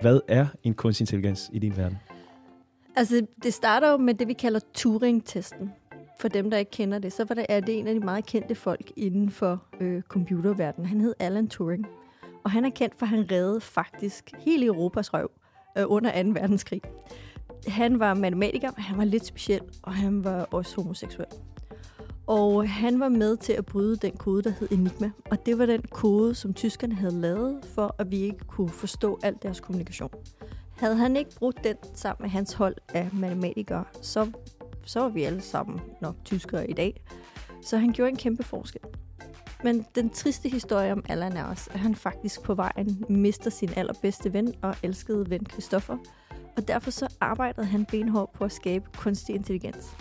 Hvad er en kunstig intelligens i din verden? Altså, det starter jo med det, vi kalder Turing-testen. For dem, der ikke kender det, så var det, er det en af de meget kendte folk inden for øh, computerverdenen. Han hed Alan Turing. Og han er kendt for, at han reddede faktisk hele Europas røv øh, under 2. verdenskrig. Han var matematiker, men han var lidt speciel, og han var også homoseksuel. Og han var med til at bryde den kode, der hed Enigma. Og det var den kode, som tyskerne havde lavet, for at vi ikke kunne forstå al deres kommunikation. Havde han ikke brugt den sammen med hans hold af matematikere, så, så var vi alle sammen nok tyskere i dag. Så han gjorde en kæmpe forskel. Men den triste historie om Allan er også, at han faktisk på vejen mister sin allerbedste ven og elskede ven Christoffer. Og derfor så arbejdede han benhårdt på at skabe kunstig intelligens.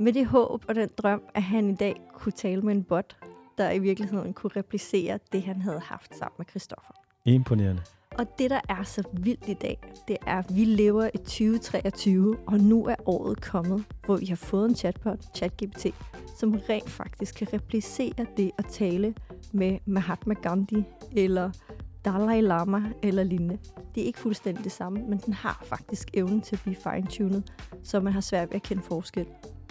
Med det håb og den drøm, at han i dag kunne tale med en bot, der i virkeligheden kunne replicere det, han havde haft sammen med Christoffer. Imponerende. Og det, der er så vildt i dag, det er, at vi lever i 2023, og nu er året kommet, hvor vi har fået en chatbot, ChatGPT, som rent faktisk kan replicere det at tale med Mahatma Gandhi eller Dalai Lama eller lignende. Det er ikke fuldstændig det samme, men den har faktisk evnen til at blive fine-tunet, så man har svært ved at kende forskel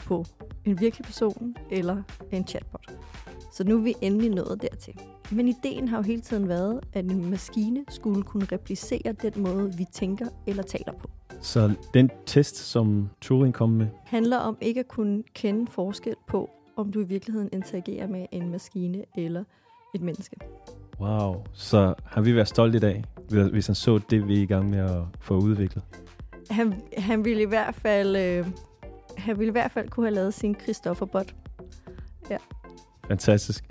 på en virkelig person eller en chatbot. Så nu er vi endelig nået dertil. Men ideen har jo hele tiden været, at en maskine skulle kunne replicere den måde, vi tænker eller taler på. Så den test, som Turing kom med, handler om ikke at kunne kende forskel på, om du i virkeligheden interagerer med en maskine eller et menneske. wow, så har vi været stolte i dag, hvis han så det, vi er i gang med at få udviklet. Han, han ville i hvert fald øh, han ville i hvert fald kunne have lavet sin Christoffer-bot. Fantastisk.